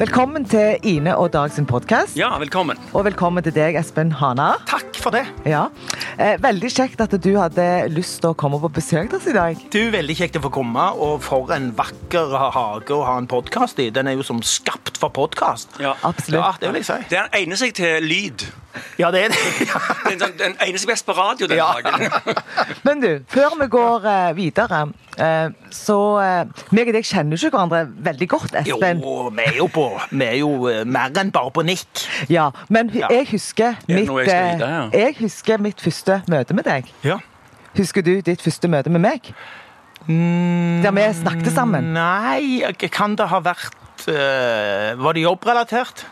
Velkommen til Ine og Dag sin podkast. Ja, velkommen. Og velkommen til deg, Espen Hana. Takk for det. Ja. Eh, veldig kjekt at du hadde lyst til å komme på besøk til oss i dag. Du, Veldig kjekt å få komme, og for en vakker hage å ha en podkast i. Den er jo som skapt for podkast. Ja. Absolutt. Ja, det vil jeg si. Den egner seg til lyd. Ja, det er det. Den, den, den egner seg best på radio den Ja. dagen. Men du, før vi går uh, videre, uh, så uh, meg og deg kjenner jo ikke hverandre veldig godt, Jo, Espen. vi er jo på Vi er jo uh, mer enn bare på nikk. Ja, men Ja. jeg husker mitt jeg eh, ja? Jeg husker mitt første møte med deg. Ja. Husker du ditt første møte med meg? Der vi snakket sammen? Nei, kan det ha vært Var det jobbrelatert?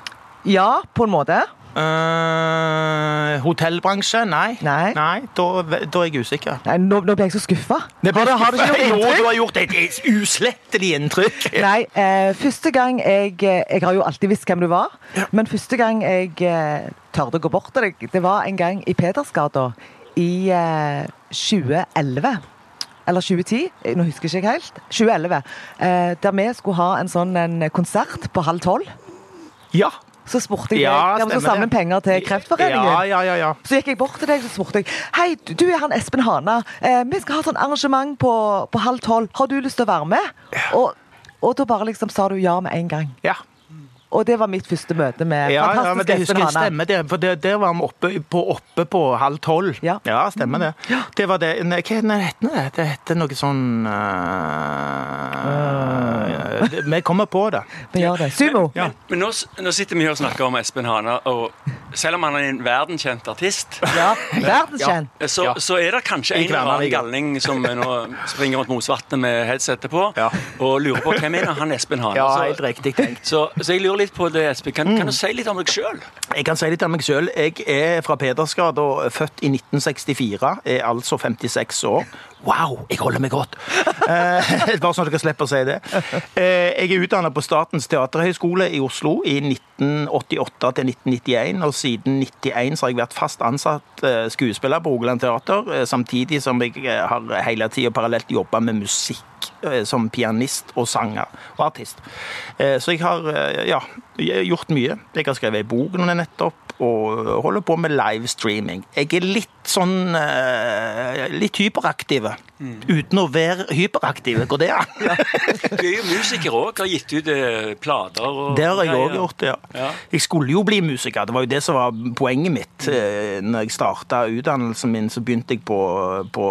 Ja, på en måte. Eh, hotellbransje? Nei. Nei. da, da er jeg usikker. Nei, nå, nå ble jeg så skuffa. Har, du- har du ikke skuffet. inntrykk? Jo, du har gjort et, et uslettelig inntrykk. Nei, eh, første gang jeg eh, Jeg har jo alltid visst hvem du var, men første gang jeg eh, tørde å gå bort til deg, det var en gang i Petersgata i eh, 2011. Eller 2010, eh, nå husker jeg ikke helt. 2011. Eh, der vi skulle ha en sånn en konsert på halv tolv. Ja. Så spurte jeg Ja, deg om å samle penger til Kreftforeningen. Ja, ja, ja, ja. Så gikk jeg bort til deg og spurte jeg, Hei, du- du er han Espen Hana. Eh, vi skal ha sånn arrangement på, på halv tolv. Har du lyst til å være med? Og, og da bare liksom sa du ja med en gang. ja. Og det var mitt første møte med Ja, ja, men det husker jeg stemmer det. For det, der var vi oppe på, oppe på halv tolv. Ja. stemmer det. Det var det. Nei, Hva heter det? Det heter noe sånn uh, det- Vi kommer på det. Vi gjør det. Sumo. Ja. Men nå, nå sitter vi her og snakker om Espen Hana, og selv om han er en verdenskjent artist, Ja, verdenskjent. så, så er det kanskje en eller annen galning som nå springer rundt Mosvatnet med headsetet på, Ja. og lurer på hvem er han Espen Hana. Ja, Så- helt riktig tenkt. Så, så jeg lurer litt på det, Espen. Kan, kan du si litt om deg sjøl? Jeg kan si litt om meg sjøl. Jeg er fra Pedersgata, født i 1964. Er altså 56 år. Wow, jeg holder meg godt! Eh, bare sånn at dere slipper å si det. Eh, jeg er utdannet på Statens teaterhøgskole i Oslo i 1988 til 1991. Og siden 91 så har jeg vært fast ansatt eh, skuespiller på Rogaland Teater. Samtidig som jeg har hele tida parallelt jobba med musikk som pianist og sanger og artist. Så jeg har ja, gjort mye. Jeg har skrevet ei bok nå nettopp og holder på med livestreaming. Jeg er litt sånn eh, litt hyperaktiv. Uten å være hyperaktiv. Går det an? Du er jo musiker òg, har gitt ut eh, plater. Og, Det har jeg òg gjort, ja. Ja. Jeg skulle jo bli musiker. Det var jo det som var poenget mitt. Mm. Når jeg starta utdannelsen min, så begynte jeg på, på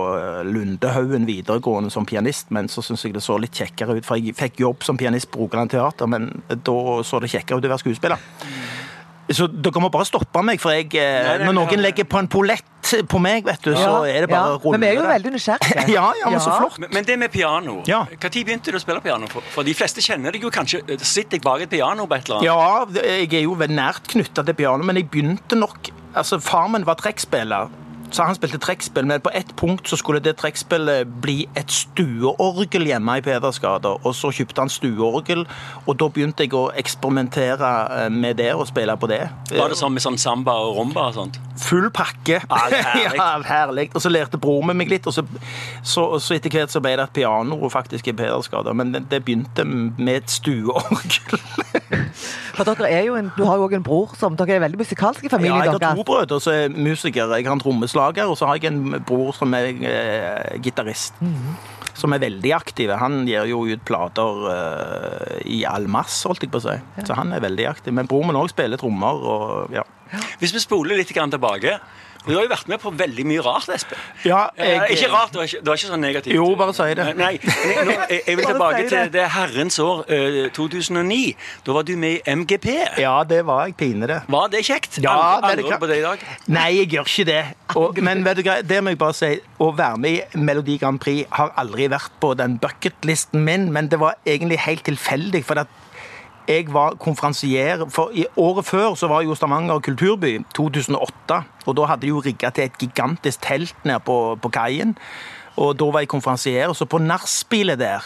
Lundehaugen videregående som pianist, men så syntes jeg det så litt kjekkere ut, for jeg fikk jobb som pianist på Rogaland Teater, men da så det kjekkere ut å være skuespiller. Så dere må bare stoppe meg, for jeg, eh, Nei, nei, når noen legger på en pollett på meg, vet du, så er det bare ja. å rulle Men vi er jo veldig nysgjerrige. Ja, ja, men så flott. Men, men det med piano, Ja. Når begynte du å spille piano? For, for de fleste kjenner deg jo kanskje Sitter jeg bak et piano på et eller annet? Ja, jeg er jo nært knytta til piano, men jeg begynte nok Altså, Far min var trekkspiller, så han spilte trekkspill, men på ett punkt så skulle det trekkspillet bli et stueorgel hjemme i Pedersgata, og så kjøpte han stueorgel, og da begynte jeg å eksperimentere eh, med det og spille på det. Var det sånn med sånn samba og rumba og sånt? Full pakke. Ja, herlig. ja, herlig. Og så lærte broren med meg litt, og så, så, så etter hvert så ble det et piano faktisk i Pedersgata, men det, det begynte med et stueorgel. For dere er jo en, Du har jo òg en bror som Dere er veldig musikalske i familien Ja, jeg har to deres. brødre som er musikere. Jeg har en trommeslager, og så har jeg en bror som er eh, gitarist. Som er veldig aktiv. Han gir jo ut plater eh, i all mass, holdt jeg på å si. Så han er veldig aktiv. Men bror min òg spiller trommer. og ja. Hvis vi spoler litt tilbake Du har jo vært med på veldig mye rart, Espen. Ja, jeg... ikke rart, det var ikke, det var ikke sånn negativt. Jo, bare si det. Nei, jeg, nå, jeg, vil tilbake til det. herrens år eh, 2009. Da var du med i MGP. Ja, det var jeg Pinere. Var det kjekt? Ja, er angrer du på det i dag? Nei, jeg gjør ikke det. Og, men vet du hva, det må jeg bare si. Å være med i Melodi Grand Prix har aldri vært på den bucketlisten min, men det var egentlig helt tilfeldig. for at jeg var konferansier for i Året før så var jo Stavanger kulturby, 2008. Og da hadde de jo rigga til et gigantisk telt nede på, på kaien. Og da var jeg konferansier. Og så på nachspielet der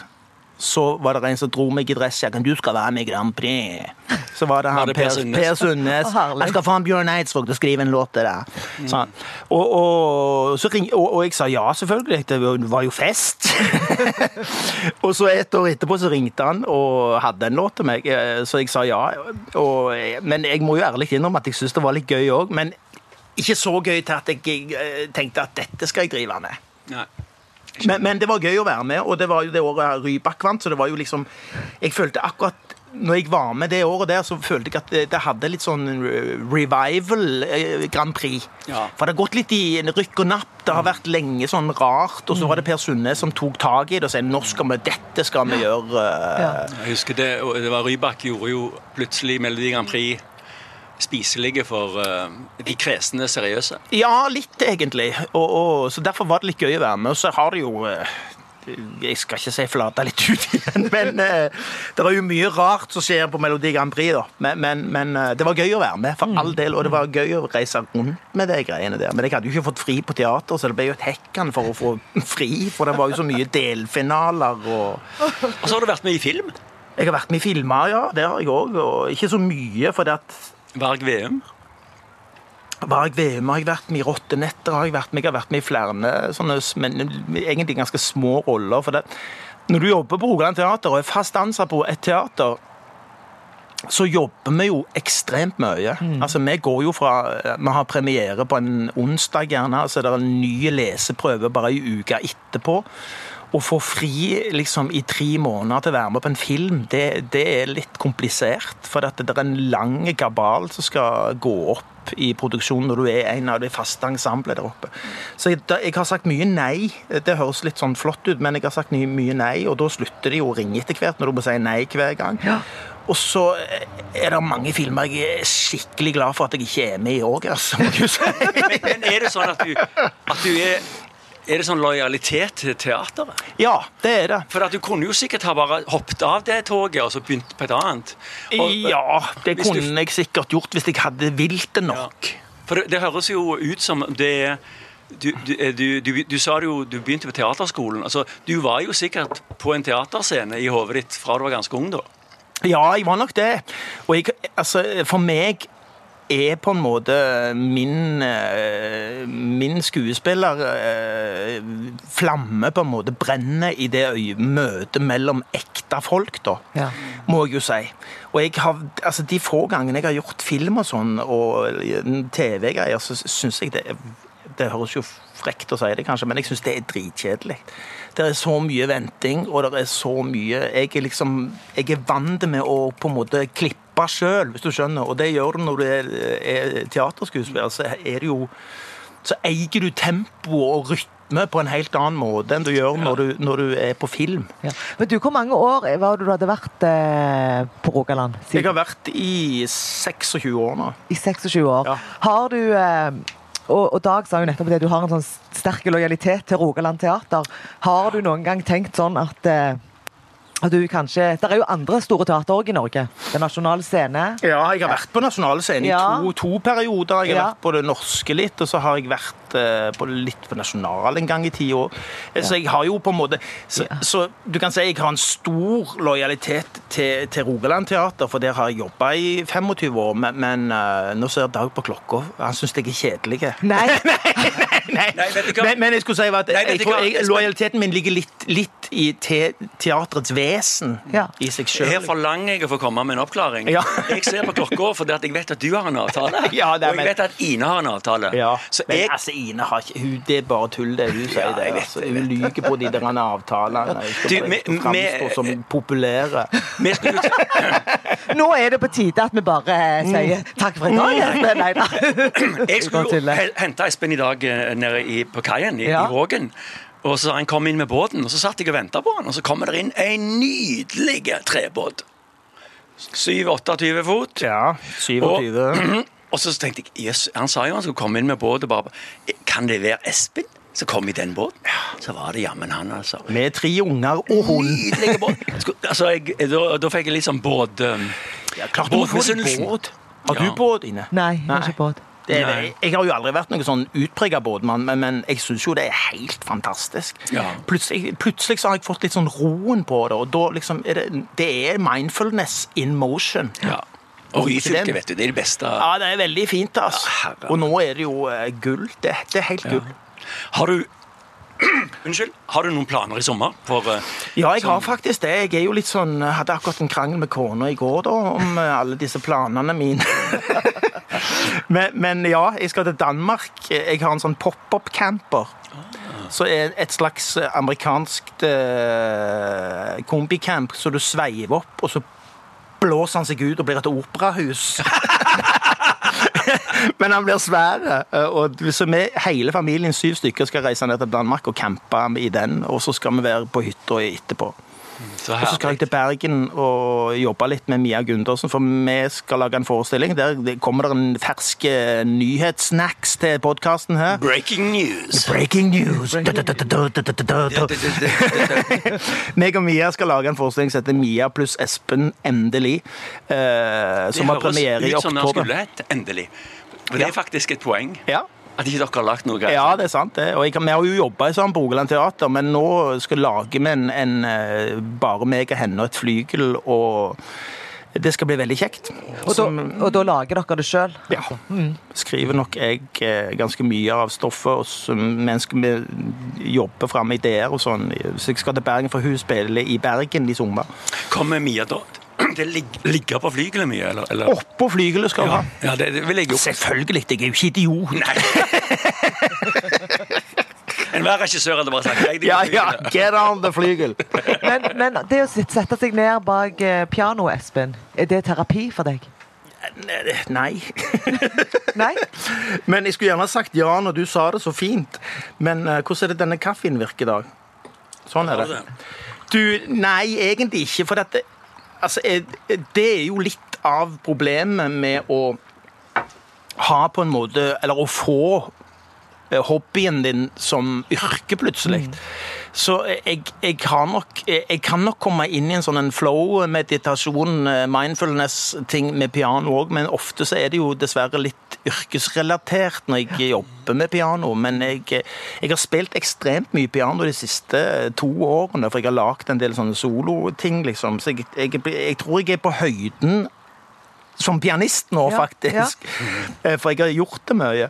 så var det en som dro meg i dressjakken. 'Du skal være med i Grand Prix'. Så var det han det Per Per, Sundnes? 'Jeg skal få han Bjørn Eidsvåg til å skrive en låt til deg'. Sånn. Og, og, så ring, og, og jeg sa ja, selvfølgelig. Det var jo fest. og så et år etterpå så ringte han og hadde en låt til meg, eh, så jeg sa ja. Og, men jeg må jo ærlig innrømme at jeg syntes det var litt gøy òg. Men ikke så gøy til at jeg eh, tenkte at dette skal jeg drive med. Nei. Men, men det var gøy å være med, og det var jo det året Rybak vant, så det var jo liksom Jeg følte akkurat når jeg var med det året der, så følte jeg at det, det hadde litt sånn revival eh, Grand Prix. Ja. For det har gått litt i en rykk og napp. Det har vært lenge sånn rart. Og så var det Per Sunne som tok tak i det og sa nå skal vi, dette skal vi gjøre. Ja. Jeg husker det, og det var Rybak gjorde jo plutselig Melodi Grand Prix spiselige for uh, de kresne seriøse. Ja, litt egentlig. Og, og, så derfor var det litt gøy å være med. Og så har det jo uh, Jeg skal ikke si flata litt ut igjen, men uh, det er jo mye rart som skjer på Melodi Grand Prix. da. Men, men, men det var gøy å være med, for all del. Og det var gøy å reise rundt med de greiene der. Men jeg hadde jo ikke fått fri på teater, så det ble jo et hekkan for å få fri. For det var jo så mye delfinaler og Og så har du vært med i film. Jeg har vært med i filmer, ja. Det har jeg òg. Og ikke så mye, for det at Varg Veum. Varg Veum VM, har jeg vært med i Rottenetter, har jeg vært med, jeg har vært med i flere sånne, men egentlig ganske små roller. For det, når du jobber på Rogaland Teater og er fast ansatt på et teater, så jobber vi jo ekstremt mye. Altså, Vi går jo fra Vi har premiere på en onsdag, gjerne, så er det en ny leseprøve bare ei uke etterpå. Å få fri liksom, i tre måneder til å være med på en film, det, det er litt komplisert. For at det er en lang gabal som skal gå opp i produksjonen når du er en av de faste ensemblene der oppe. Så jeg, da, jeg har sagt mye nei. Det høres litt sånn flott ut, men jeg har sagt mye, nei, og da slutter de jo å ringe etter hvert når du må si nei hver gang. Og så er det mange filmer jeg er skikkelig glad for at jeg ikke er med i òg, altså. Men er det sånn at du, at du er Er det sånn lojalitet til teateret? Ja, det er det. For at du kunne jo sikkert ha bare hoppet av det toget og så begynt på et annet. Og- Ja, det kunne du- jeg sikkert gjort hvis jeg hadde vilt det nok. For det, det høres jo ut som det du, du, du, du, du sa det jo, du begynte på teaterskolen. altså Du var jo sikkert på en teaterscene i hodet ditt fra du var ganske ung. da. Ja, jeg var nok det. Og jeg, altså, for meg er på en måte min, eh, min skuespiller eh, flamme på en måte brenner i det møtet mellom ekte folk, da, Ja. må jeg jo si. Og jeg har, altså De få gangene jeg har gjort film og sånn, og TV-greier, så syns jeg det Det høres jo frekt å si det, kanskje, men jeg syns det er dritkjedelig. Det er så mye venting, og det er så mye Jeg er liksom Jeg er vant med å på en måte klippe sjøl, hvis du skjønner. Og det gjør du når du er, er teaterskuespiller. Så er det jo Så eier du tempo og rytme på en helt annen måte enn du gjør når du, når du er på film. Ja. Men du, Hvor mange år var det du hadde vært eh, på Rogaland? Jeg har vært i 26 år nå. I 26 år. Ja. Har du eh, og, og Dag sa jo nettopp det, du har en sånn sterk lojalitet til Rogaland Teater. Har du noen gang tenkt sånn at eh, du kanskje, Det er jo andre store teater også i Norge. Den nasjonale scene. Ja, jeg har vært på nasjonale scene Ja. i to, to perioder. Jeg har Ja. vært på det norske litt, og så har jeg vært eh, på litt på nasjonal en gang i tida år. Eh, Så jeg har jo på en måte så, så du kan si jeg har en stor lojalitet til, til Rogaland Teater, for der har jeg jobba i 25 år. Men, men eh, nå ser Dag på klokka. Han syns jeg er kjedelig. Nei! Nei, Nei, nei. men, men jeg skulle si at Nei, jeg tror jeg, lojaliteten min ligger litt, litt i te, teatrets vesen Ja. i seg Her forlanger jeg å få komme med en oppklaring. Ja. jeg ser på klokka fordi jeg vet at du har en avtale. Ja, det er- og jeg vet at Ine har en avtale. Ja, Så men jeg, altså, Ine har ikke hun, Det er bare tull, det hun sier. Ja, vet altså. det, Hun lyver på de der avtalene. Hun framstår som populære. Nå er det på tide at vi bare eh, sier takk for i dag. Nei da. Jeg skulle jo hente Espen i dag eh, nede i, på kaien i, Ja. i Vågen. Og så Han kom inn med båten, og så satt jeg og venta på han, og så kommer det inn en nydelig trebåt. 7-28 fot. Ja, 27. Og så tenkte jeg, jøss, Han sa jo han skulle komme inn med båt. og bare, Kan det være Espen som kom i den båten? Så var det jammen han, altså. Med tre unger og hund. Nydelig båt. Altså, jeg, da, da fikk jeg litt sånn båt... Um, Ja, klart du får båt. Har Ja. du båt inne? Nei, jeg har ikke båt. Det er, jeg har jo aldri vært noen sånn utprega båtmann, men, men jeg syns jo det er helt fantastisk. Ja. Plutselig, plutselig så har jeg fått litt sånn roen på det, og da liksom er det, det er mindfulness in motion. Ja. Og Ryfylke, vet du. Det er det beste. Ja, det er veldig fint, altså. Ja, og nå er det jo eh, gull. Det, det er helt gull. Har du Unnskyld. Har du noen planer i sommer? For, uh, Ja, jeg som- har faktisk det. Jeg er jo litt sånn, hadde akkurat en krangel med kona i går da, om uh, alle disse planene mine. men, men ja, jeg skal til Danmark. Jeg har en sånn pop-up-camper. Så er et slags eh, amerikansk eh, kombicamp, så du sveiver opp, og så blåser han seg ut og blir et operahus. Men han blir svær. eh, Og så vi, hele familien, syv stykker, skal reise ned til Danmark og campe i den. Og så skal vi være på hytta etterpå. Så Og så skal jeg til Bergen og jobbe litt med Mia Gundersen, for vi skal lage en forestilling. Der kommer det en fersk nyhetssnacks til podkasten her. Breaking news. Breaking news! Meg og Mia skal lage en forestilling som heter Mia pluss Espen endelig. Eh, som har premiere i ut som den skulle hett. Endelig. Og det er faktisk et poeng Ja. At ikke dere har lagt noe. Ja, det er sant. det. Og jeg, vi har jo jobba sammen på Rogaland Teater, men nå skal vi lage med en, en eh, bare meg og henne og et flygel, og det skal bli veldig kjekt. Og da, og da lager dere det sjøl? ja. Skriver nok jeg eh, ganske mye av stoffet og så- mens vi jobber fram ideer og sånn. Så jeg skal til Bergen, for hun spiller i Bergen i sommer. Kommer Mia da til å ligge, ligge på flygelet mye, eller? eller? Oppå flygelet skal du ha. ja det, det vil jeg jo. Selvfølgelig, jeg er jo ikke idiot. Enhver regissør hadde bare sagt jeg, de Ja, ja, get on the flygel. Men, men det å sette seg ned bak eh, pianoet, Espen, er det terapi for deg? Nei. Nei? Men jeg skulle gjerne sagt ja når du sa det så fint. Men uh, hvordan er det denne kaffen virker i dag? Sånn er det. det? Du, nei, egentlig ikke. For dette, altså, eh, det er jo litt av problemet med å ha på en måte Eller å få eh, hobbyen din som yrke plutselig. Så jeg, jeg, har nok, jeg kan nok komme inn i en sånn flow, meditasjon, eh, mindfulness-ting med piano òg, men ofte så er det jo dessverre litt yrkesrelatert når jeg jobber med piano. Men jeg, jeg har spilt ekstremt mye piano de siste to årene, for jeg har lagd en del sånne soloting, liksom. Så jeg tror jeg er på høyden som pianist nå, Ja, faktisk. Ja. For jeg har gjort det mye.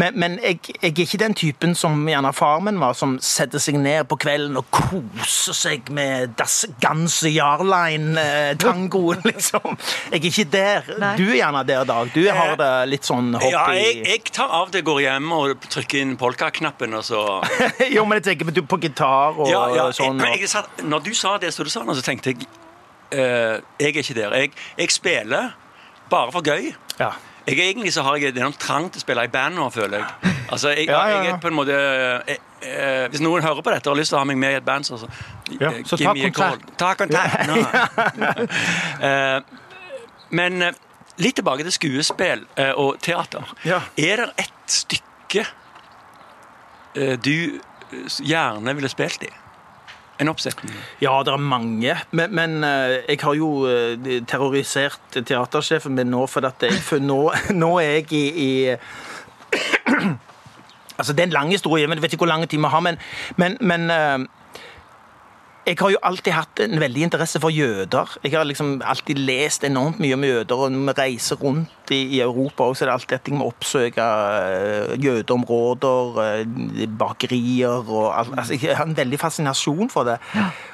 Men, men jeg, jeg er ikke den typen som gjerne far min var, som setter seg ned på kvelden og koser seg med Das Ganze Jarlein-tangoen, liksom. Jeg er ikke der. Nei. Du er gjerne der, Dag. Du har det litt sånn hobby. Ja, jeg, jeg tar av det, går hjem og trykker inn polka-knappen, og så jo, men jeg tenker på, på gitar og ja, ja, sånn. jeg, Og... jeg, satt- Når du sa det, så, du sa nå, så tenkte jeg uh, Jeg er ikke der. Jeg, jeg spiller bare for gøy. Ja. Jeg, egentlig så har jeg det er noen trang til å spille i band nå, føler jeg. Altså, jeg, Ja, ja, jeg er på en måte jeg, jeg, Hvis noen hører på dette og har lyst til å ha meg med i et band, så, så, eh, så ta kontakt. Ta kontakt. nå. Eh, men eh, litt tilbake til skuespill eh, og teater. Er det et stykke eh, du eh, gjerne ville spilt i? En oppsetning? Ja, det er mange. Men, men eh, jeg har jo eh, terrorisert teatersjefen min nå, for jeg, for nå, nå er jeg i, i Altså, Det er en lang historie, men jeg vet ikke hvor lang tid vi har. Men, men, men eh, jeg har jo alltid hatt en veldig interesse for jøder. Jeg har liksom alltid lest enormt mye om jøder, og når vi reiser rundt i, i Europa også, så er det alltid at jeg må oppsøke eh, jødeområder, eh, bakerier og alt. Altså, jeg har en veldig fascinasjon for det.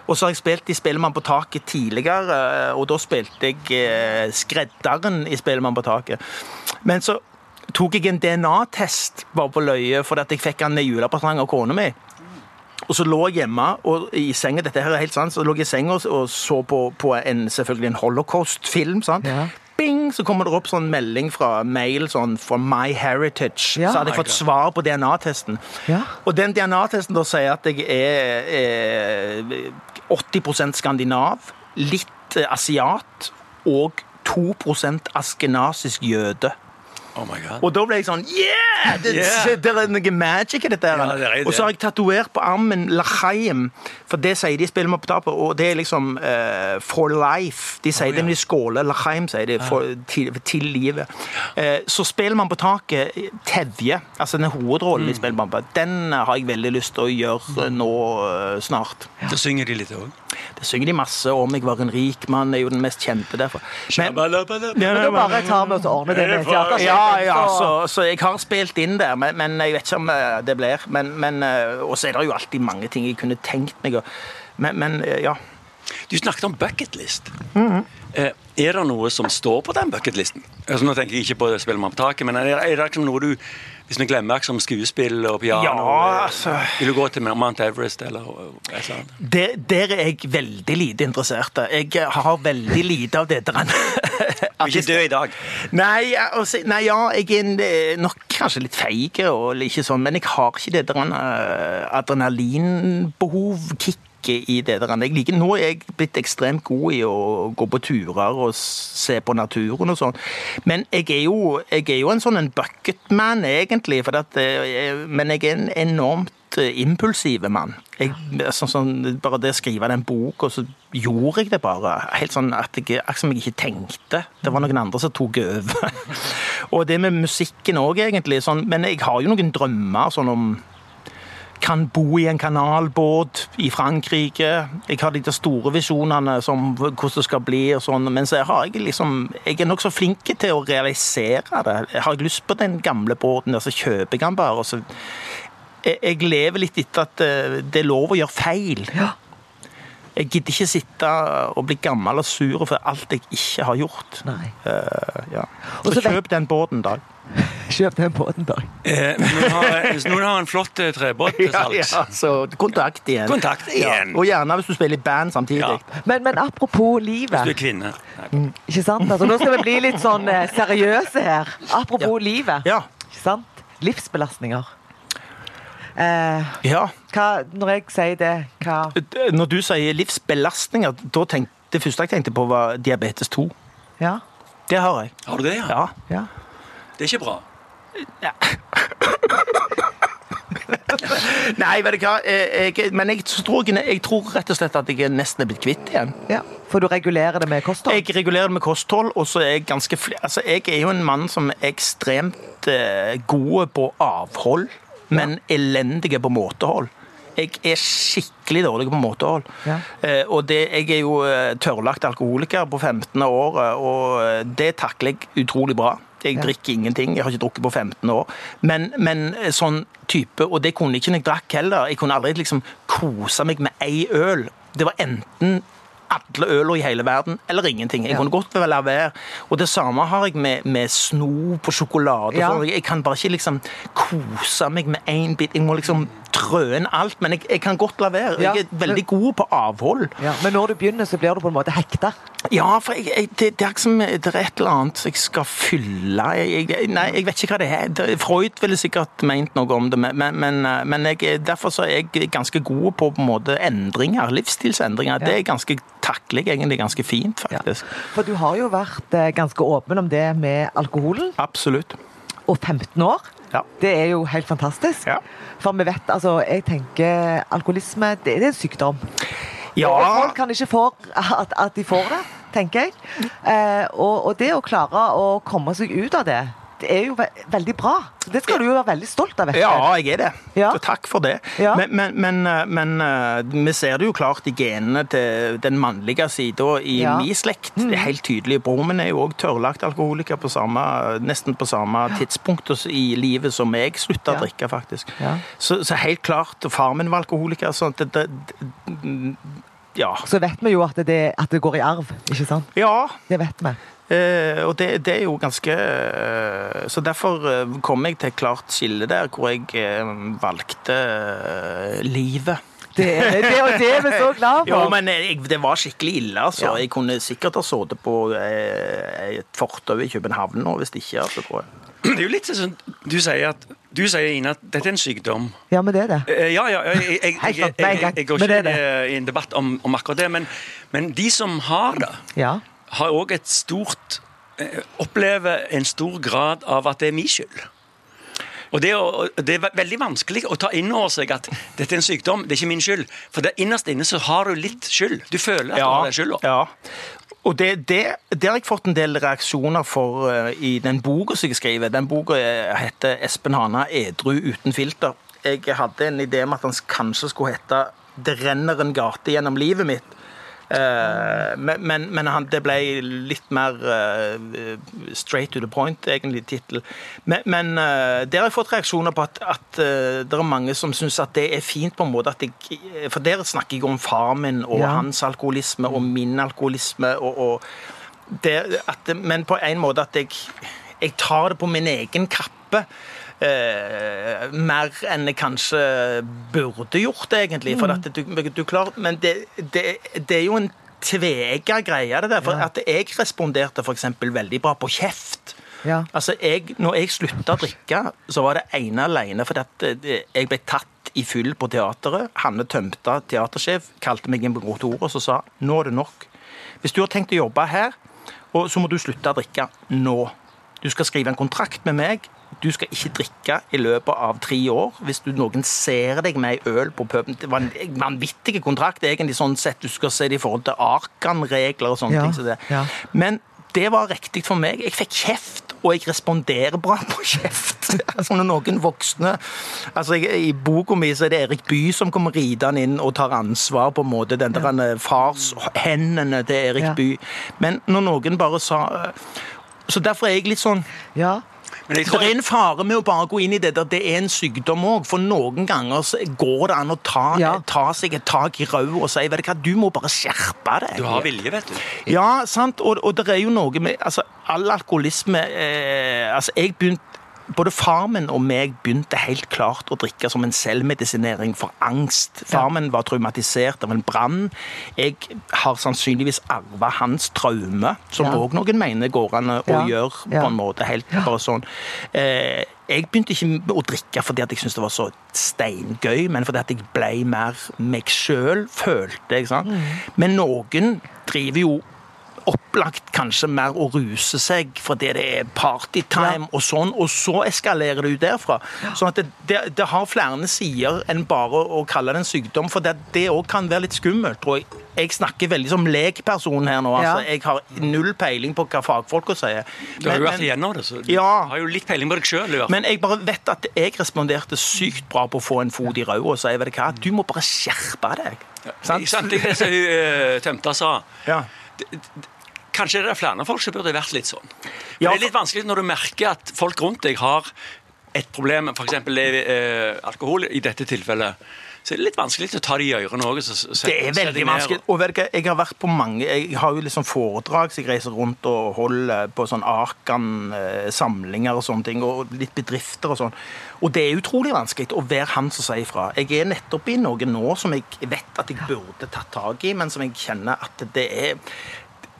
Og så har jeg spilt i Spellemann på taket tidligere, eh, og da spilte jeg skredderen i Spellemann på taket. Men så tok jeg en DNA-test bare på løye, fordi at jeg fikk den i julepresang av kona mi. Og så lå jeg hjemme og i senga dette her er helt sant, så lå jeg i senga og, så på, på en, selvfølgelig en holocaust-film. sant? Ja. Bing, så kommer det opp sånn melding fra mail sånn fra My Heritage. Ja. Så hadde jeg fått svar på DNA-testen. Ja. Og den DNA-testen da sier at jeg er, er 80% skandinav, litt eh, asiat og 2% askenasisk jøde. Oh my god. Og da ble jeg sånn Yeah! Det, Yeah. det er noe magic i dette. Ja, det og så har jeg tatovert på armen Lachaim, for det sier de spiller med på tapet, og det er liksom uh, for life. De sier Oh, det ja. når de skåler. Lachaim sier det for, til, til livet. Uh, så spiller man på taket Tevje, altså den hovedrollen Mm. i Spillbamba, den har jeg veldig lyst til å gjøre nå uh, snart. Da synger de litt òg. Det synger de masse om. Jeg var en rik mann, er jo den mest kjente derfor. Men, Men da bare tar vi oss og ordner det med teatersjefen. ja, ja, så- så, jeg har spilt inn der, men, men jeg vet ikke om eh, det blir. Men, men, eh, og så er det jo alltid mange ting jeg kunne tenkt meg å Men, men eh, ja. Du snakket om bucketlist. Mm -hmm. er det noe som står på den bucketlisten? Altså, nå tenker jeg ikke på Spellemann på taket, men er, er det noe du hvis vi glemmer akkurat som skuespill og piano Ja, eh, altså. Vil du gå til Mount Everest eller et eller annet? Der, der er jeg veldig lite interessert. Jeg har veldig lite av det der. Du ikke dø i dag. Nei, altså, nei, ja, jeg er eh, nok kanskje litt feig, og ikke sånn, men jeg har ikke det der eh, adrenalinbehov, kicket i det der. Jeg liker, nå er jeg blitt ekstremt god i å gå på turer og se på naturen og sånn. Men jeg er jo, jeg er jo en sånn en bucketman, egentlig, at, eh, men jeg er en enormt eh, impulsive mann. Jeg, sånn, sånn, bare det å skrive den bok, og så gjorde jeg det bare. Helt sånn at jeg, akkurat som jeg ikke tenkte. Det var noen andre som tok over. og det med musikken òg, egentlig. Sånn, men jeg har jo noen drømmer sånn om kan bo i en kanalbåt i Frankrike. Jeg har de store visjonene som hvordan det skal bli og sånn. Men så har jeg liksom Jeg er nokså flink til å realisere det. Har jeg lyst på den gamle båten, der, så kjøper jeg den bare. Og så jeg, jeg lever litt etter at eh, det er lov å gjøre feil. Jeg gidder ikke sitte og bli gammel og sur for alt jeg ikke har gjort. Nei. Eh, ja. Og Så kjøp den båten, da. Kjøp den båten, da. Eh, noen har, noen har en flott eh, trebåt til Ja, salgs ja, så kontakt igjen. Kontakt igjen. Ja. Og gjerne hvis du spiller i band samtidig. Ja. Men, men apropos Hvis du er livet. kvinne. Nei. Ikke sant? Altså, nå skal vi bli litt sånn eh, seriøse her. Apropos livet. Ja. Ikke sant? Livsbelastninger. Eh, ja. hva, når jeg sier det, hva Når du sier livsbelastninger, da tenk, det første jeg tenkte på, var diabetes 2. Ja. Det har jeg. Har du det, ja? Ja. ja. Det er ikke bra. Nei, vet du hva, jeg, jeg, men jeg tror, jeg, tror rett og slett at jeg nesten er blitt kvitt igjen. ja. For du regulerer det med kosthold? Jeg regulerer det med kosthold, og så er jeg ganske fl altså, Jeg er jo en mann som er ekstremt eh, god på avhold, men elendige på måtehold. Jeg er skikkelig dårlig på måtehold. Ja. Eh, og det, jeg er jo eh, tørrlagt alkoholiker på 15. året, og eh, det takler jeg utrolig bra. Jeg Ja. drikker ingenting. Jeg har ikke drukket på 15 år. Men, men eh, sånn type Og det kunne jeg ikke når jeg drakk heller. Jeg kunne aldri liksom kose meg med ei øl. Det var enten alle øler i hele verden, eller ingenting. Jeg Ja. kunne godt la være. Og det samme har jeg med, med snop og sjokolade. Ja. Jeg, Jeg kan bare ikke liksom kose meg med én bit. Jeg må liksom trø inn alt. Men jeg, jeg kan godt la være. Jeg er veldig god på avhold. Men når du begynner, så blir du på en måte hekta. Ja, for jeg, jeg, det, det er liksom det er et eller annet jeg skal fylle jeg, jeg, Nei, jeg vet ikke hva det er. Freud ville sikkert ment noe om det, men, men, men jeg, derfor så er jeg ganske god på på en måte endringer. Livsstilsendringer. Det er ganske takler jeg egentlig ganske fint, Ja. For du har jo vært eh, ganske åpen om det med alkoholen. Absolutt. Og 15 år. Ja. Det er jo helt fantastisk. Ja. For vi vet, altså, jeg tenker alkoholisme, det, det er en sykdom. Ja. Og folk kan ikke få at, at de får det, tenker jeg. Eh, og, og det å klare å komme seg ut av det, det er jo ve veldig bra. Det skal du jo være veldig stolt av. Ja, jeg er det. Ja. Så takk for det. Ja. Men, men, men, eh, men eh, vi ser det jo klart i genene til den mannlige sida i Ja. Mm. min slekt. Det er helt tydelig. Broren min er jo òg tørrlagt alkoholiker på samme, nesten på samme tidspunkt i livet som jeg slutta å drikke, faktisk. Så, så helt klart. Far min var alkoholiker. sånn det, det, ja. Så vet vi jo at det, at det går i arv, ikke sant? ja. Det vet vi. Eh, og det, det er jo ganske eh, Så derfor eh, kom jeg til et klart skille der, hvor jeg eh, valgte eh, livet. Det, er- det, og det er vi så glad for. Jo, men jeg, det var skikkelig ille. altså. Ja. Jeg kunne sikkert ha sittet på eh, et fortau i København nå, hvis ikke. altså, tror jeg. Det er jo litt sånn Du sier at du sier, Ine, at dette er en sykdom. Ja, men det er det. Eh, Ja, ja, jeg, jeg, jeg, jeg, går Men det ikke er eh, i en debatt om, om akkurat det, men, men de som har det, Ja. har òg et stort eh, opplever en stor grad av at det er min skyld. Og det, å, det, er veldig vanskelig å ta inn over seg at dette er en sykdom, det er ikke min skyld. For det, innerst inne så har du litt skyld. Du føler at ja, du har skylda. Ja. Og det, det, det, har jeg fått en del reaksjoner for uh, i den boka som jeg skriver. Den boka heter 'Espen Hana edru uten filter'. Jeg hadde en idé om at han kanskje skulle hete 'Det renner en gate gjennom livet mitt'. Uh, men, men han, det ble litt mer uh, straight to the point, egentlig, tittel. Men, men uh, der har jeg fått reaksjoner på at, at det er mange som syns at det er fint på en måte at jeg For der snakker jeg om far min og ja. hans alkoholisme og min alkoholisme. Og, og det, at, men på en måte at jeg, jeg tar det på min egen kappe. Eh, mer enn jeg kanskje burde gjort, egentlig. For at du, du klarer, men det, det, det, er jo en tvega greie, det der. For ja. at jeg responderte f.eks. veldig bra på kjeft. Ja. Altså, jeg, når jeg slutta å drikke, så var det ene alene fordi at eh, jeg ble tatt i fyll på teateret. Hanne Tømta, teatersjef, kalte meg inn på kontoret og så sa nå er det nok. Hvis du har tenkt å jobbe her, så må du slutte å drikke nå. Du skal skrive en kontrakt med meg du skal ikke drikke i løpet av tre år. Hvis du, noen ser deg med ei øl på puben Det var en vanvittig kontrakt, egentlig, sånn sett. Du skal se det i forhold til Arkan-regler og sånne ja, ting. Så det. Ja. Men det var riktig for meg. Jeg fikk kjeft, og jeg responderer bra på kjeft. altså når noen voksne altså jeg, I boka mi så er det Erik Bye som kommer ridende inn og tar ansvar på en måte. Den der ja. farshendene til Erik ja. Bye. Men når noen bare sa Så derfor er jeg litt sånn ja. Det er en fare med å bare gå inn i det der det er en sykdom òg. For noen ganger så går det an å ta, ja. ta seg et tak i rauet og si vet du hva, du må bare skjerpe deg. Du har vilje, vet du. Ja, sant. Og, og det er jo noe med altså, All alkoholisme eh, altså, Jeg begynte både far min og meg begynte helt klart å drikke som en selvmedisinering for angst. Far min var traumatisert av en brann. Jeg har sannsynligvis arva hans traume, som òg ja. noen mener går an å ja. gjøre på en måte. helt bare sånn. Eh, jeg begynte ikke å drikke fordi jeg syntes det var så steingøy, men fordi jeg ble mer meg sjøl, følte jeg. Mm. Men noen driver jo opplagt kanskje mer å ruse seg fordi det er partytime ja. og sånn, og så eskalerer det ut derfra. Ja. Sånn at det, det, det, har flere sider enn bare å kalle det en sykdom, for det òg kan være litt skummelt, tror jeg. Jeg snakker veldig som lekperson her nå. altså. Jeg har null peiling på hva fagfolka sier. Du har jo vært igjennom det, så du ja, har jo litt peiling på deg sjøl. Men jeg bare vet at jeg responderte sykt bra på å få en fot i ræva og si vet du hva, du må bare skjerpe deg. Ja, sant? Sant, det som hun uh, Tømta sa. Ja. Kanskje det er flere folk som burde vært litt sånn. Ja, for... Det er litt vanskelig når du merker at folk rundt deg har et problem, f.eks. Eh, alkohol i dette tilfellet. Så det er litt vanskelig å ta det i ørene òg. Det er veldig vanskelig. Og vet jeg har vært på mange Jeg har jo liksom foredrag så jeg reiser rundt og holder på sånn Akan-samlinger eh, og sånne ting, og litt bedrifter og sånn. Og det er utrolig vanskelig å være han som sier ifra. Jeg er nettopp i noe nå som jeg vet at jeg burde tatt tak i, men som jeg kjenner at det er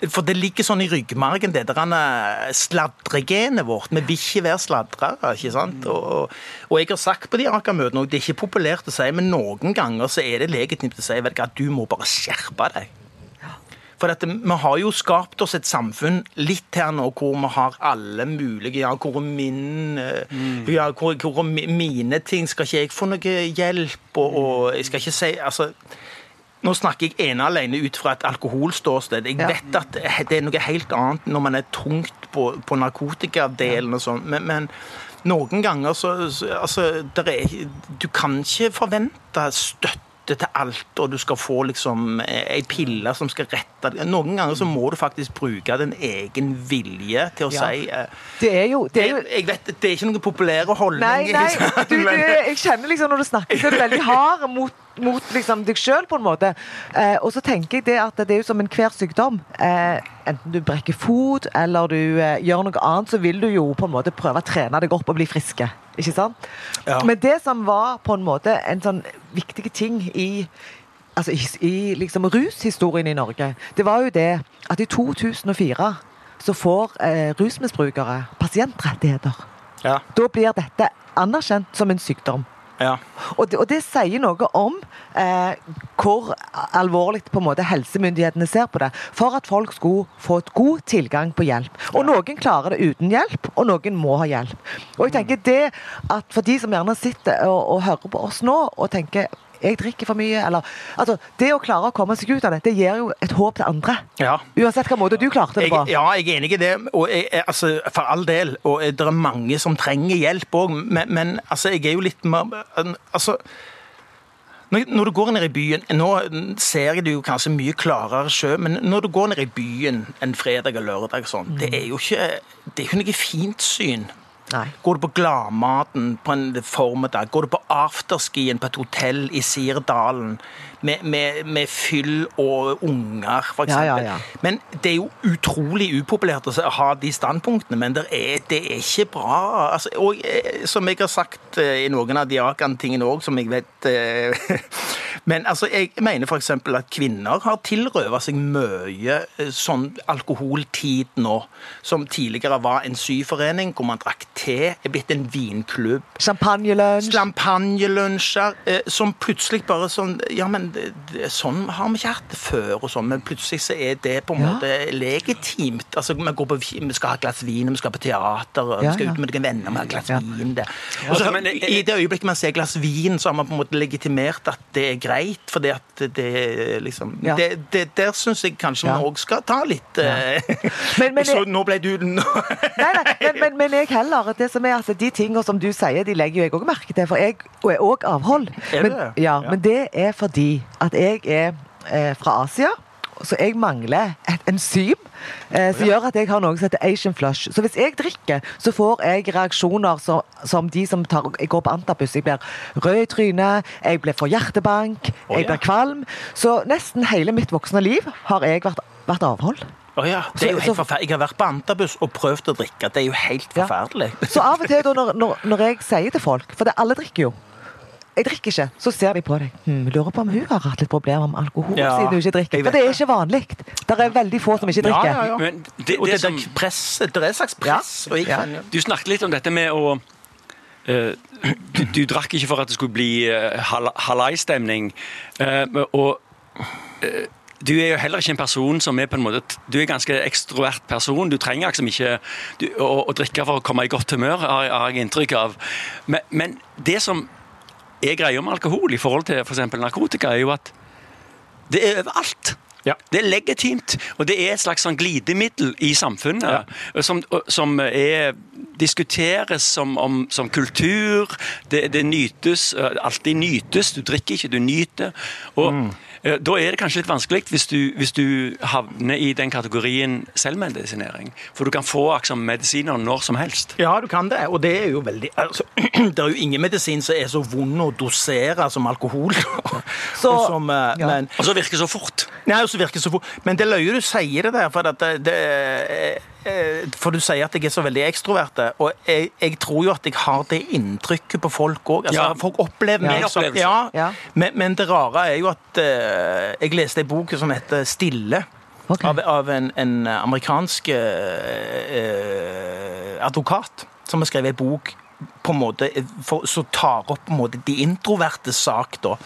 for det ligger sånn i ryggmargen, det der sladregenet vårt. Vi vil ikke være sladrere. ikke sant? Og, og, jeg har sagt på de Aker-møtene, og det er ikke populært å si, men noen ganger så er det legitimt å si vet du, at du må bare skjerpe deg. For at Vi har jo skapt oss et samfunn litt her nå hvor vi har alle mulige ja, hvor, min, mm. ja, hvor, hvor mine ting Skal ikke jeg få noe hjelp? Og, og jeg skal ikke si altså, nå snakker jeg ene alene ut fra et alkoholståsted. Jeg vet at det er noe helt annet når man er tungt på, på narkotikadelen og sånn, men, men, noen ganger så, så altså, er, Du kan ikke forvente støtte til alt, og du skal få liksom ei pille som skal rette deg. Noen ganger så må du faktisk bruke din egen vilje til å ja. si uh, Det er jo, det er jo... Jeg vet, det er ikke noen populære holdning. Nei, nei, du, du, jeg kjenner liksom når du snakker, så er du veldig hard mot mot liksom, deg sjøl, på en måte. Eh, og så tenker jeg det at det er jo som enhver sykdom. Eh, enten du brekker fot eller du eh, gjør noe annet, så vil du jo på en måte prøve å trene deg opp og bli friske. Ikke sant? Ja. Men det som var på en måte en sånn viktig ting i altså i, i liksom rushistorien i Norge, det var jo det at i 2004 så får eh, rusmisbrukere pasientrettigheter. Ja. Da blir dette anerkjent som en sykdom. Ja. Og, det, og, det, sier noe om eh, hvor alvorlig på en måte helsemyndighetene ser på det. For at folk skulle få et god tilgang på hjelp. Og ja. noen klarer det uten hjelp, og noen må ha hjelp. Og jeg tenker det at for de som gjerne sitter og, og hører på oss nå og tenker jeg drikker for mye. Eller, altså, det å klare å komme seg ut av det, det gir jo et håp til andre. Ja. Uansett hvilken måte du klarte det på. ja, jeg er enig i det. Og jeg, altså, for all del. Og det er mange som trenger hjelp òg. Men, men altså, jeg er jo litt mer altså, når du går ned i byen Nå ser jeg det jo kanskje mye klarere sjø, men når du går ned i byen en fredag og lørdag sånn, det er jo ikke, det er ikke noe fint syn. Nei. Går du på Gladmaten på en formiddag? Går du på afterskien på et hotell i Sirdalen med, med, med fyll og unger, f.eks.? Ja, ja, ja. Men det er jo utrolig upopulært å ha de standpunktene, men det er, det er ikke bra. Altså, og eh, som jeg har sagt eh, i noen av de Akan-tingene òg, som jeg vet eh, Men altså, jeg mener f.eks. at kvinner har tilrøvet seg mye sånn alkoholtid nå, som tidligere var en syforening hvor man drakk te, er blitt en vinklubb. Champagnelunsj. Champagnelunsjer, som plutselig bare sånn Ja, men det, det, sånn har vi ikke hatt det før, og sånn, men plutselig så er det på en ja. måte legitimt. Altså, vi, på, vi, skal ha et glass vin, vi skal på teater, ja, vi skal ut med noen venner, vi har et glass vin der. Og så, I det øyeblikket man ser glass vin, så har man på en måte legitimert at det er greit, fordi at det liksom det, det, Der syns jeg kanskje vi òg skal ta litt uh, men, men, Så nå ble du Nei, nei, men, men, jeg heller det som er altså, De tingene som du sier, de legger jo jeg òg merke til, for jeg er òg avhold. Men, ja, men det er fordi at jeg er eh, fra Asia. Så jeg mangler et enzym eh, som gjør at jeg har noe som heter Asian flush. Så hvis jeg drikker, så får jeg reaksjoner som, som de som tar, jeg går på antabus. Jeg blir rød i trynet, jeg blir for hjertebank, jeg blir kvalm. Så nesten hele mitt voksne liv har jeg vært, vært avhold. Oh ja, det er jo helt forferdelig. Jeg har vært på antabus og prøvd å drikke. Det er jo helt forferdelig. Ja. Så av og til når, når, når jeg sier til folk, for det, alle drikker jo jeg drikker ikke. Så ser de på deg. Hm, lurer på om hun har hatt litt problemer med alkohol ja, siden hun ikke drikker. For det er ikke vanlig. Det er veldig få som ikke drikker. Ja, ja, Men det, det, det, som, press, det er et slags press. Du snakket litt om dette med å uh, du, du, drakk ikke for at det skulle bli uh, halai-stemning. Uh, og du er jo heller ikke en person som er på en måte Du er en ganske ekstrovert person. Du trenger liksom ikke du, å, å, drikke for å komme i godt humør, har, har jeg inntrykk av. Men, men det som er greia med alkohol i forhold til f.eks. For narkotika, er jo at det er overalt. Ja. Det er legitimt, og det er et slags sånn glidemiddel i samfunnet ja. som, som er, diskuteres som, om, som kultur. Det, det, nytes, alltid nytes. Du drikker ikke, du nyter. Og mm. Eh, da er det kanskje litt vanskelig hvis du, hvis du havner i den kategorien selvmedisinering. For du kan få liksom, medisiner når som helst. Ja, du kan det. Og det er jo veldig altså, Det er jo ingen medisin som er så vond å dosere som alkohol. Så, og, som, eh, ja. men, og så virker så fort. Ja, og så virker så fort. Men det er løye du sier det der. for det, det Eh, for du sier at jeg er så veldig ekstrovert, og jeg, jeg, tror jo at jeg har det inntrykket på folk òg. Altså, ja. Folk opplever meg ja, som ja, ja. Men, men, det rare er jo at uh, jeg leste en bok som heter 'Stille'. Okay. Av, av, en, en amerikansk uh, advokat som har skrevet en bok på en måte, for, som tar opp på en måte de introvertes sak. da.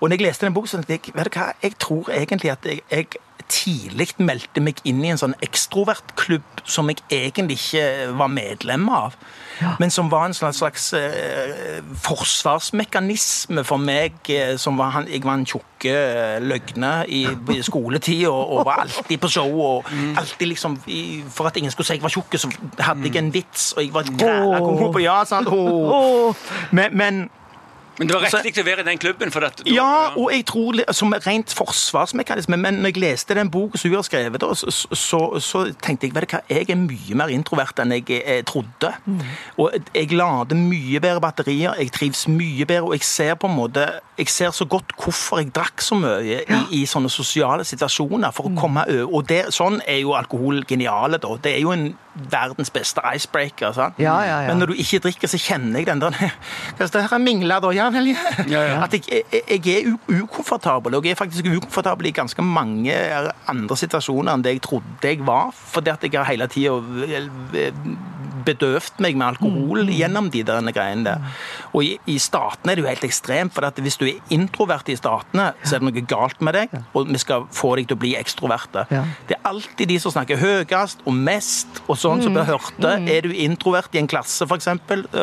Og når jeg leste den så tenkte jeg vet du hva, jeg tror egentlig at jeg, jeg tidlig meldte meg inn i en sånn ekstrovertklubb som jeg egentlig ikke var medlem av. Ja. Men som var en slags eh, forsvarsmekanisme for meg. Eh, som var han, Jeg var en tjukke eh, løgne i, i skoletid og, og, var alltid på show. og mm. alltid liksom, i, For at ingen skulle si jeg var tjukk, så hadde jeg en vits, og jeg var græla oh. på ja, sant? Oh. Men, men men det var riktig å være i den klubben? for dette? Ja, og jeg tror som rent forsvarsmekanisme. Men når jeg leste den boka som hun har skrevet, så, så, så, tenkte jeg vet du hva, jeg er mye mer introvert enn jeg, jeg trodde. Mm. Og jeg lader mye bedre batterier, jeg trives mye bedre, og jeg ser på en måte jeg ser så godt hvorfor jeg drakk så mye i, i sånne sosiale situasjoner. for å mm. komme over. Og det, sånn er jo alkohol geniale, da. Det er jo en verdens beste icebreaker. sant? Ja, ja, ja. Men når du ikke drikker, så kjenner jeg den der Hva er det her mingler, da? Ja vel, ja. At jeg, jeg, jeg er ukomfortabel. Og jeg er faktisk ukomfortabel i ganske mange andre situasjoner enn det jeg trodde jeg var. Fordi at jeg har hele tida bedøvd meg med alkohol mm. gjennom de der greiene der. Og i, i statene er det jo helt ekstremt, for hvis du er introvert i statene, så er det noe galt med deg, og vi skal få deg til å bli ekstroverte. Ja. Det er alltid de som snakker høyest og mest og sånn som vi mm. hørte. Mm. Er du introvert i en klasse f.eks.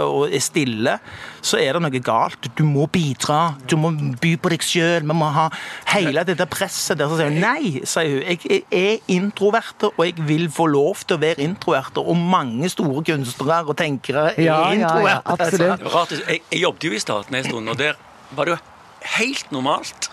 og er stille, så er det noe galt. Du må bidra, du må by på deg sjøl. Vi må ha hele dette presset der. som sier nei, sier hun. Jeg er introvert, og jeg vil få lov til å være introvert. Og mange store kunstnere og tenkere er ja, introverte. Ja, ja, jeg, jeg jobbet jo i staten en stund, og der var det jo helt normalt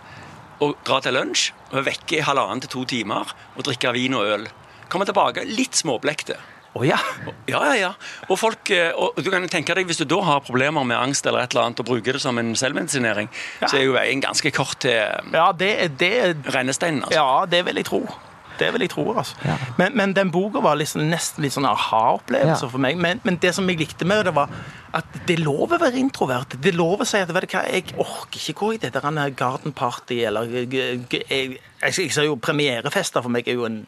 å dra til lunsj, være vekke i halvannen til to timer og drikke vin og øl. Komme tilbake litt småblekte. Oh, ja. ja, ja, ja. Og, folk, eh, og du kan tenke deg, Hvis du da har problemer med angst eller et eller annet, og bruker det som en selvmedisinering, ja. så er jo veien ganske kort til ja, det, det, rennesteinen. Altså. Ja, det vil jeg tro. Det vil jeg tro. altså. Ja. Men, men, den boka var liksom, nesten litt sånn aha-opplevelse ja. for meg. Men, men, det som jeg likte med det, var at det er lov å være introvert. Det er lov å si at vet du hva, jeg orker ikke gå i det der garden party eller jeg, jeg, jeg ser jo Premierefester for meg er jo en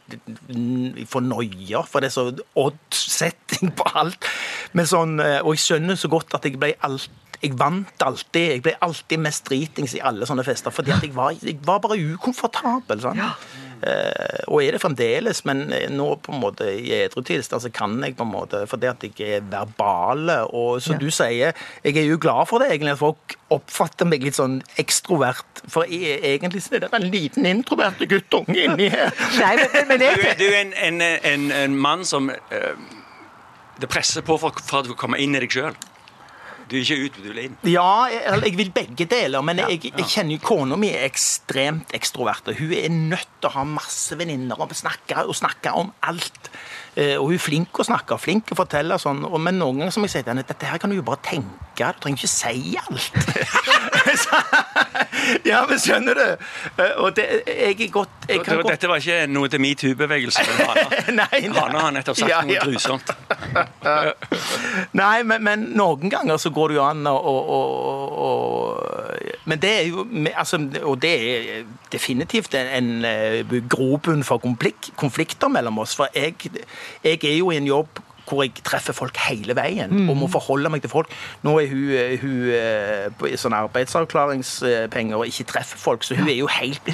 fornøya, for det er så odd-setting på alt. Men sånn, eh, og jeg skjønner så godt at jeg ble alt jeg vant alltid. Jeg ble alltid mest dritings i alle sånne fester. Fordi at jeg var, jeg var bare ukomfortabel. Sånn. Ja. Eh, og er det fremdeles, men nå på en måte i edru tilstand så kan jeg på en måte Fordi at jeg er verbale. Og som ja. du sier, jeg er jo glad for det egentlig, at folk oppfatter meg litt sånn ekstrovert. For jeg, egentlig så er det en liten introvert guttunge inni her. Nei, men, men jeg... Du, du er en, en, en, en mann som uh, det presser på for, for at du kommer inn i deg sjøl. Du er ikke ut, du vil inn? Ja, jeg, jeg vil begge deler. Men jeg, jeg kjenner jo kona mi er ekstremt ekstrovert. Hun er nødt til å ha masse venninner og snakke, og snakke om alt. Eh, og hun er flink å snakke, flink å fortelle. Sånn. Men noen ganger som jeg sier til henne, dette her kan du jo bare tenke. Du trenger ikke si alt. ja, men skjønner du? Eh, og det, jeg er godt jeg kan. Dette var ikke noe til metoo-bevegelsen? Hana. Hana har nettopp sagt ja, ja. noe grusomt. nei, men, men, noen ganger så går det jo an å, Men det er jo altså, Og det er definitivt en, en eh, grobunn for konflikter mellom oss. For jeg, jeg er jo i en jobb hvor jeg treffer folk hele veien mm. og må forholde meg til folk. Nå er hun, eh, hun eh, på sånn arbeidsavklaringspenger og ikke treffer folk, så hun er jo helt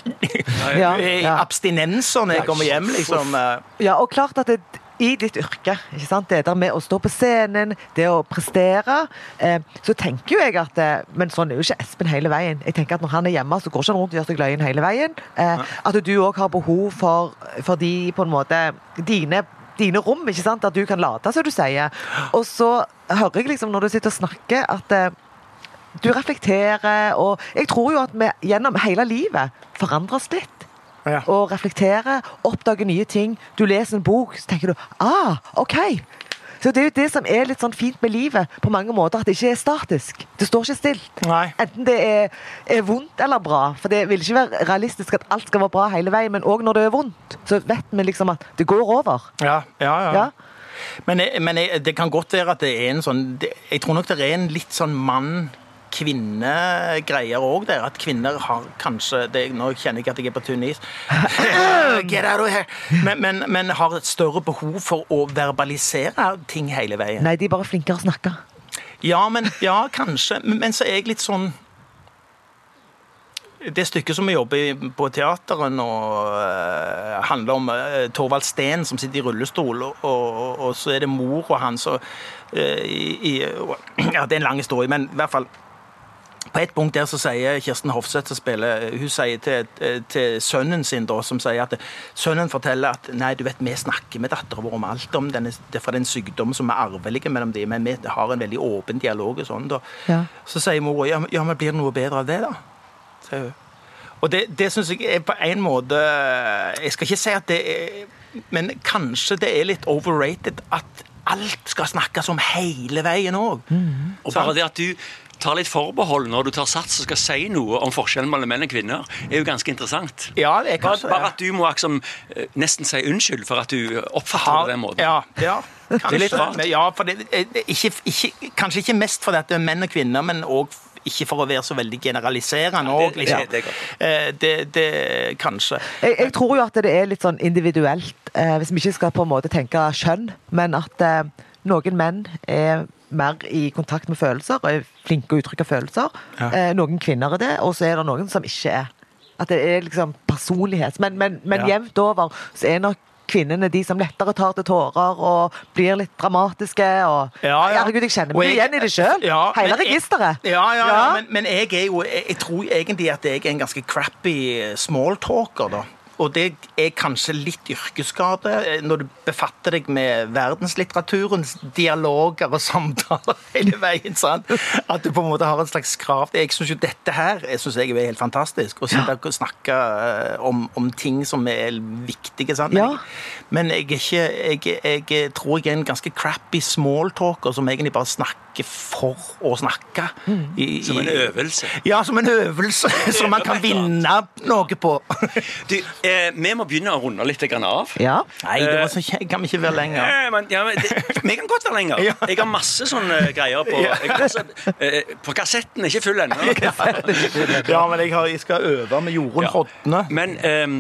ja, ja. abstinenser når jeg kommer hjem, liksom. Ja, og klart at det, i ditt yrke, ikke sant? det der med å stå på scenen, det å prestere, eh, så tenker jo jeg at eh, Men sånn er jo ikke Espen hele veien. Jeg tenker at Når han er hjemme, så går ikke han rundt og gjør seg løyen hele veien. Eh, at du òg har behov for, for de, på en måte, dine dine rom, ikke sant? at du kan late, som du sier. Og så hører jeg liksom når du sitter og snakker, at eh, du reflekterer, og jeg tror jo at vi gjennom hele livet forandres litt. Ja. Og reflekterer, oppdager nye ting. Du leser en bok, så tenker du ah, OK. Så Det er jo det som er litt sånn fint med livet, på mange måter, at det ikke er statisk. Det står ikke stilt. Nei. Enten det er, er, vondt eller bra. For det vil ikke være realistisk at alt skal være bra hele veien, men òg når det er vondt, så vet vi liksom at det går over. Ja, ja, ja. ja? Men, men det kan godt være at det er en sånn Jeg tror nok det er en litt sånn mann kvinnegreier òg der. At kvinner har kanskje det, Nå kjenner jeg ikke at jeg er på tynn is. Get out of here! Men, men, men, har et større behov for å verbalisere ting hele veien. Nei, de er bare flinkere å snakke. Ja, men, ja kanskje. Men så er jeg litt sånn det stykket som vi jobber på teateren, og, uh, handler om uh, Torvald Steen som sitter i rullestol, og, og, og så er det mor. Og, uh, i, i, ja, det er en lang historie, men i hvert fall på et punkt der så sier Kirsten Hofseth som spiller, hun sier til, til, sønnen sin, da, som sier at sønnen forteller at nei, du vet, vi snakker med dattera vår om alt om denne, fra den sykdommen som er arvelig mellom dem, men vi har en veldig åpen dialog. og sånn da. Ja. Så sier mora ja, ja, men blir det noe bedre av det, da? sier hun. Og det, det syns jeg er på en måte Jeg skal ikke si at det er Men kanskje det er litt overrated at alt skal snakkes om hele veien òg. Mm. Og bare det at du tar litt forbehold når du tar sats og skal si noe om forskjellen mellom menn og kvinner, er jo ganske interessant. Ja, det er kanskje Bare at du må liksom, nesten si unnskyld for at du oppfatter det på den måten. Ja, ja. Kanskje. Det er litt rart. Ja, det, ikke, ikke, kanskje ikke mest fordi det er menn og kvinner, men òg ikke for å være så veldig generaliserende òg, liksom. Det, det, det, det, kanskje. Jeg, jeg, tror jo at det er litt sånn individuelt, eh, hvis vi ikke skal på en måte tenke kjønn, men at eh, noen menn er mer i kontakt med følelser og er flinke å uttrykke følelser. Ja. Eh, noen kvinner er det, og så er det noen som ikke er. At det er liksom personlighet. Men, men, men ja. jevnt over så er nok kvinnene de som lettere tar til tårer og blir litt dramatiske. Og, ja, ja. Herregud, jeg kjenner meg jeg, igjen i det sjøl. Ja, Hele registeret. Ja, ja. Men, men, jeg er jo jeg tror egentlig at jeg er en ganske crappy smalltalker, da og det er kanskje litt yrkesskade eh, når du befatter deg med verdenslitteraturens dialoger og samtaler hele veien. sant? At du på en måte har en slags krav Jeg syns jo dette her jeg synes jeg er helt fantastisk. Å sitte og snakke eh, om, om, ting som er viktige. sant? Ja. Men jeg, ikke, jeg, jeg, tror jeg er en ganske crappy smalltalker som egentlig bare snakker for å snakke. Mm. I, som en øvelse? Ja, som en øvelse som man kan vinne noe på. du, eh, vi må begynne å runde litt av. Ja. Nei, det var så kjekt. Kan vi ikke være lenger? Nei, men, ja, men det, vi kan godt være lenger. Jeg har masse sånne greier på eh, På kassetten er ikke full ennå. ja, men jeg, har, jeg, skal øve med Jorunn ja. Hodne. Men um,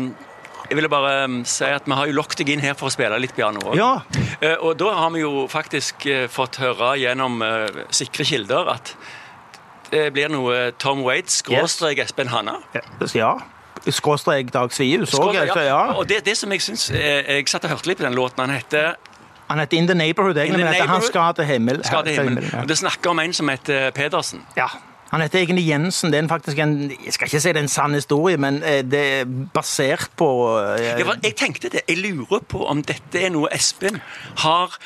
jeg ville bare um, si at Vi har jo lokket deg inn her for å spille litt piano òg. Ja. Uh, og da har vi jo faktisk uh, fått høre gjennom uh, sikre kilder at det blir noe Tom Waits skråstrek. Espen Hanna. Ja. Skråstrek Dag Svius òg. Ja. Og det, det, som jeg syns Jeg satt og hørte litt på den låten. Han heter han heter In the Neighborhood, egentlig, men han skal til himmel. Skal til himmel. Ja. Det snakker om en som heter Pedersen. Ja. Han heter egentlig Jensen. Det er faktisk en Jeg skal ikke si det er en sann historie, men eh, det er basert på uh, ja, Jeg tenkte det. Jeg lurer på om dette er noe Espen har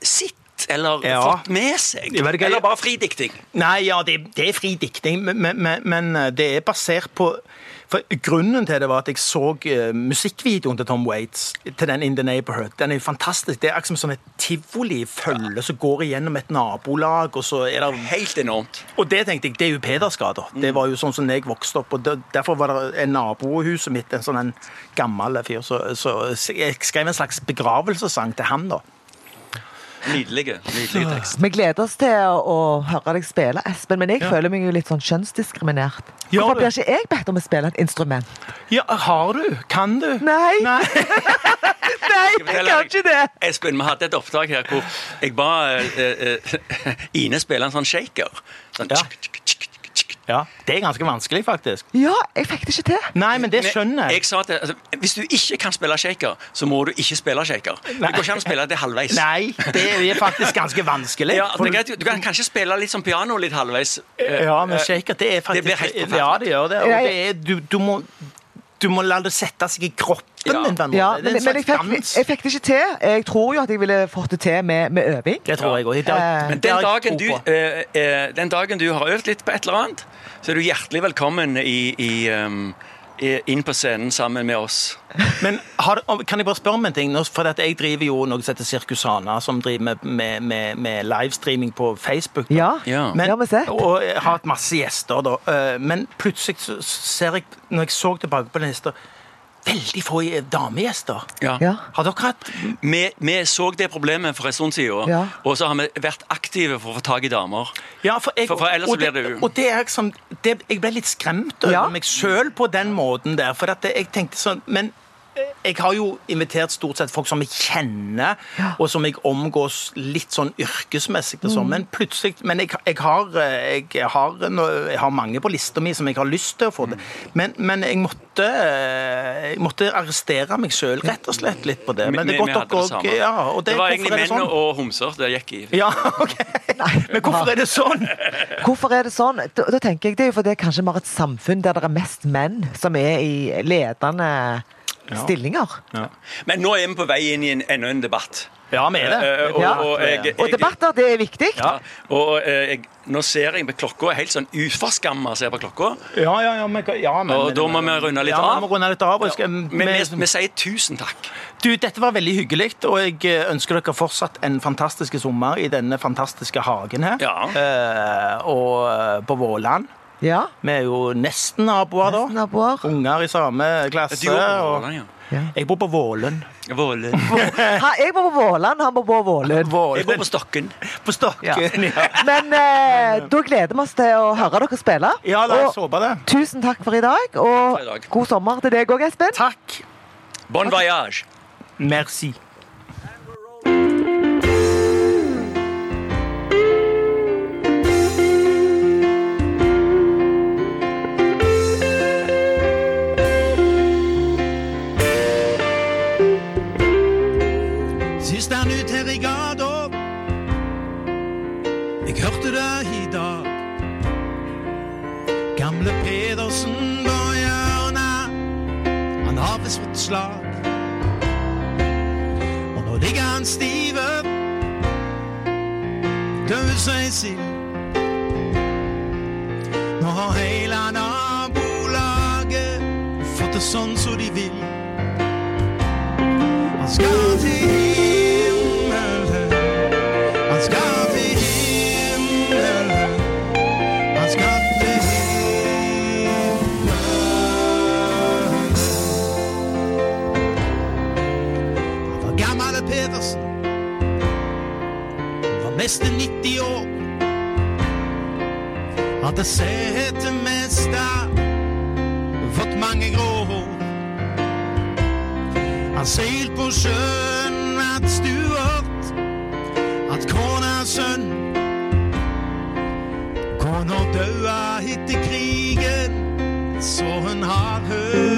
sett eller ja. fått med seg? Eller bare fridikting? Nei, ja, det, det er fridikting, men, men, men, det er basert på for Grunnen til det var at jeg så uh, musikkvideoen til Tom Waits, til den In The Neighborhood. Den er fantastisk. Det er akkurat som et tivolifølge som går igjennom et nabolag, og så er det Helt enormt. Og det tenkte jeg, det er jo pederskader. Mm. Det var jo sånn som jeg vokste opp, og derfor var det en nabohuset mitt, en sånn en gammel fyr, så, så jeg skrev en slags begravelsessang til han, da. Nydelige, nydelige tekst. Vi gleder oss til å høre deg spille, Espen, men jeg ja. føler meg jo litt sånn kjønnsdiskriminert. Hvorfor blir ikke jeg bedt om å spille et instrument? Ja, Har du? Kan du? Nei. Nei, Nei jeg kan ikke det. Espen, vi hadde et opptak her hvor jeg ba uh, uh, Ine spille en sånn shaker. Sånn, ja. tsk, tsk, tsk, ja, Det er ganske vanskelig, faktisk. Ja, jeg fikk det ikke til. Nei, men det skjønner jeg. jeg sa at altså, Hvis du ikke kan spille shaker, så må du ikke spille shaker. Nei. Det går ikke an å spille det halvveis. Nei, det er faktisk ganske vanskelig. Ja, det greit, du kan kanskje spille litt som piano litt halvveis. Ja, men shaker, det er faktisk Det blir helt forferdelig. Ja, det gjør det. Og det er, du, du må du må la det sette seg i kroppen ja. din. Ja, men, men jeg, fikk, jeg, fikk, det ikke til. Jeg tror jo at jeg ville fått det til med, med øving. Det tror jeg også. Det er, men den dagen, du, uh, uh, den dagen, du, har øvd litt på et eller annet, så er du hjertelig velkommen i, i um, inn på scenen sammen med oss. Men har, Kan jeg bare spørre om en ting? For jeg driver jo noe som heter Sirkusana, som driver med, med, med, med livestreaming på Facebook. Ja, ja. Men, og jeg har hatt masse gjester. da. Eh, men plutselig ser jeg, når jeg så tilbake på den lista veldig få damegjester. Ja. ja. Har dere hatt vi, vi, så det problemet for en stund siden, ja. og så har vi vært aktive for å få tak i damer. Ja, for, jeg, for, for ellers og, blir det Og det er liksom, det, Jeg ble litt skremt over ja. meg sjøl på den måten der. For at jeg tenkte sånn Men jeg har jo invitert stort sett folk som jeg kjenner, ja. og som jeg omgås litt sånn yrkesmessig. Og sånn. Mm. Men plutselig Men jeg, jeg, har, jeg, har, jeg, har, mange på lista mi som jeg har lyst til å få det. Mm. Men, men jeg, måtte, jeg måtte arrestere meg sjøl, rett og slett, litt på det. Men det, vi, godt dere det, ja, det, det var egentlig menn sånn? og homser det gikk i. Ja, ok. Nei, men hvorfor er det sånn? Hvorfor er det sånn? Da, da tenker jeg Det er jo fordi kanskje vi har et samfunn der det er mest menn som er i ledende stillinger. Ja. Men nå er vi på vei inn i en, enda en debatt. Ja, vi er det. Uh, og, og, jeg, jeg, og, debatter, det er viktig. Ja, og uh, jeg, Nå ser jeg på klokka, helt sånn uforskamma ser på klokka. Ja, ja, ja, men, ja men, Og da må vi runde litt av. Vi må runde litt av. Skal, men vi, vi, sier tusen takk. Du, Dette var veldig hyggelig, og jeg ønsker dere fortsatt en fantastisk sommer i denne fantastiske hagen her. Ja. Uh, og på Våland. Ja. Vi er jo nesten naboer, da. Nesten naboer. Unger i samme klasse. Du og... Våland, ja. Ja. Jeg bor på Vålen. Vålen. jeg bor på Våland, han bor på Vålen. Jeg bor på Stokken. På Stokken, ja. ja. Men eh, da gleder vi oss til å høre dere spille. Ja, la oss håpe det. Tusen takk for i dag, og god sommer til deg òg, Espen. Takk. Bon voyage. Merci. Fått slag. Og nå ligger han stive, død ei sild. Nå har hele nabolaget fått det sånn som de vil. Han skal Hadde sett det meste, fått mange grå hår. Han seilt på sjøen, hatt stuart, at kona sønn. Kona daua etter krigen, så hun har høg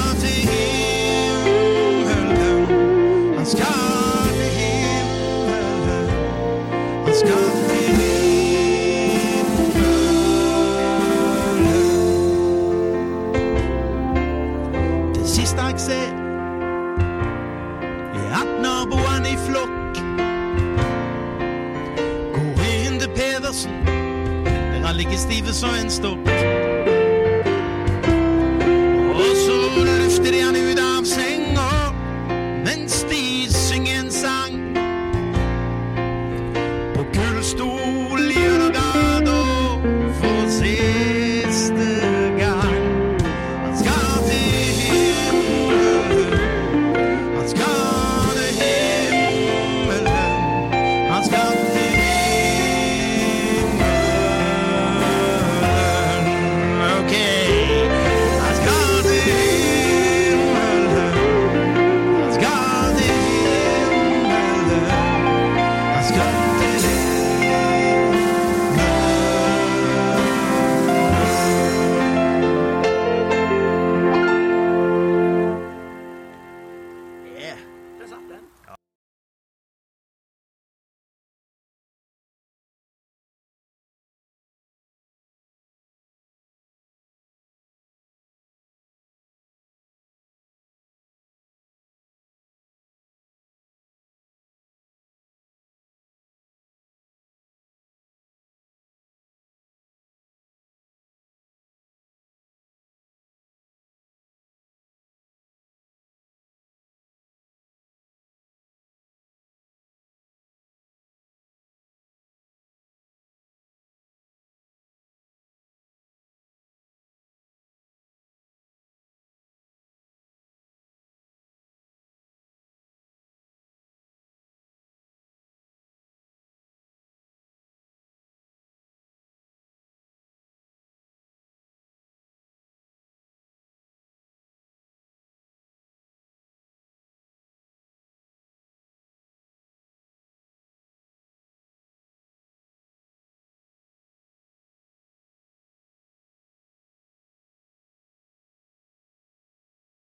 skal til himmelen, han skal til himmelen. Det siste jeg ser, er at naboene i flokk går inn til Pedersen, der han ligger stive som en stokk.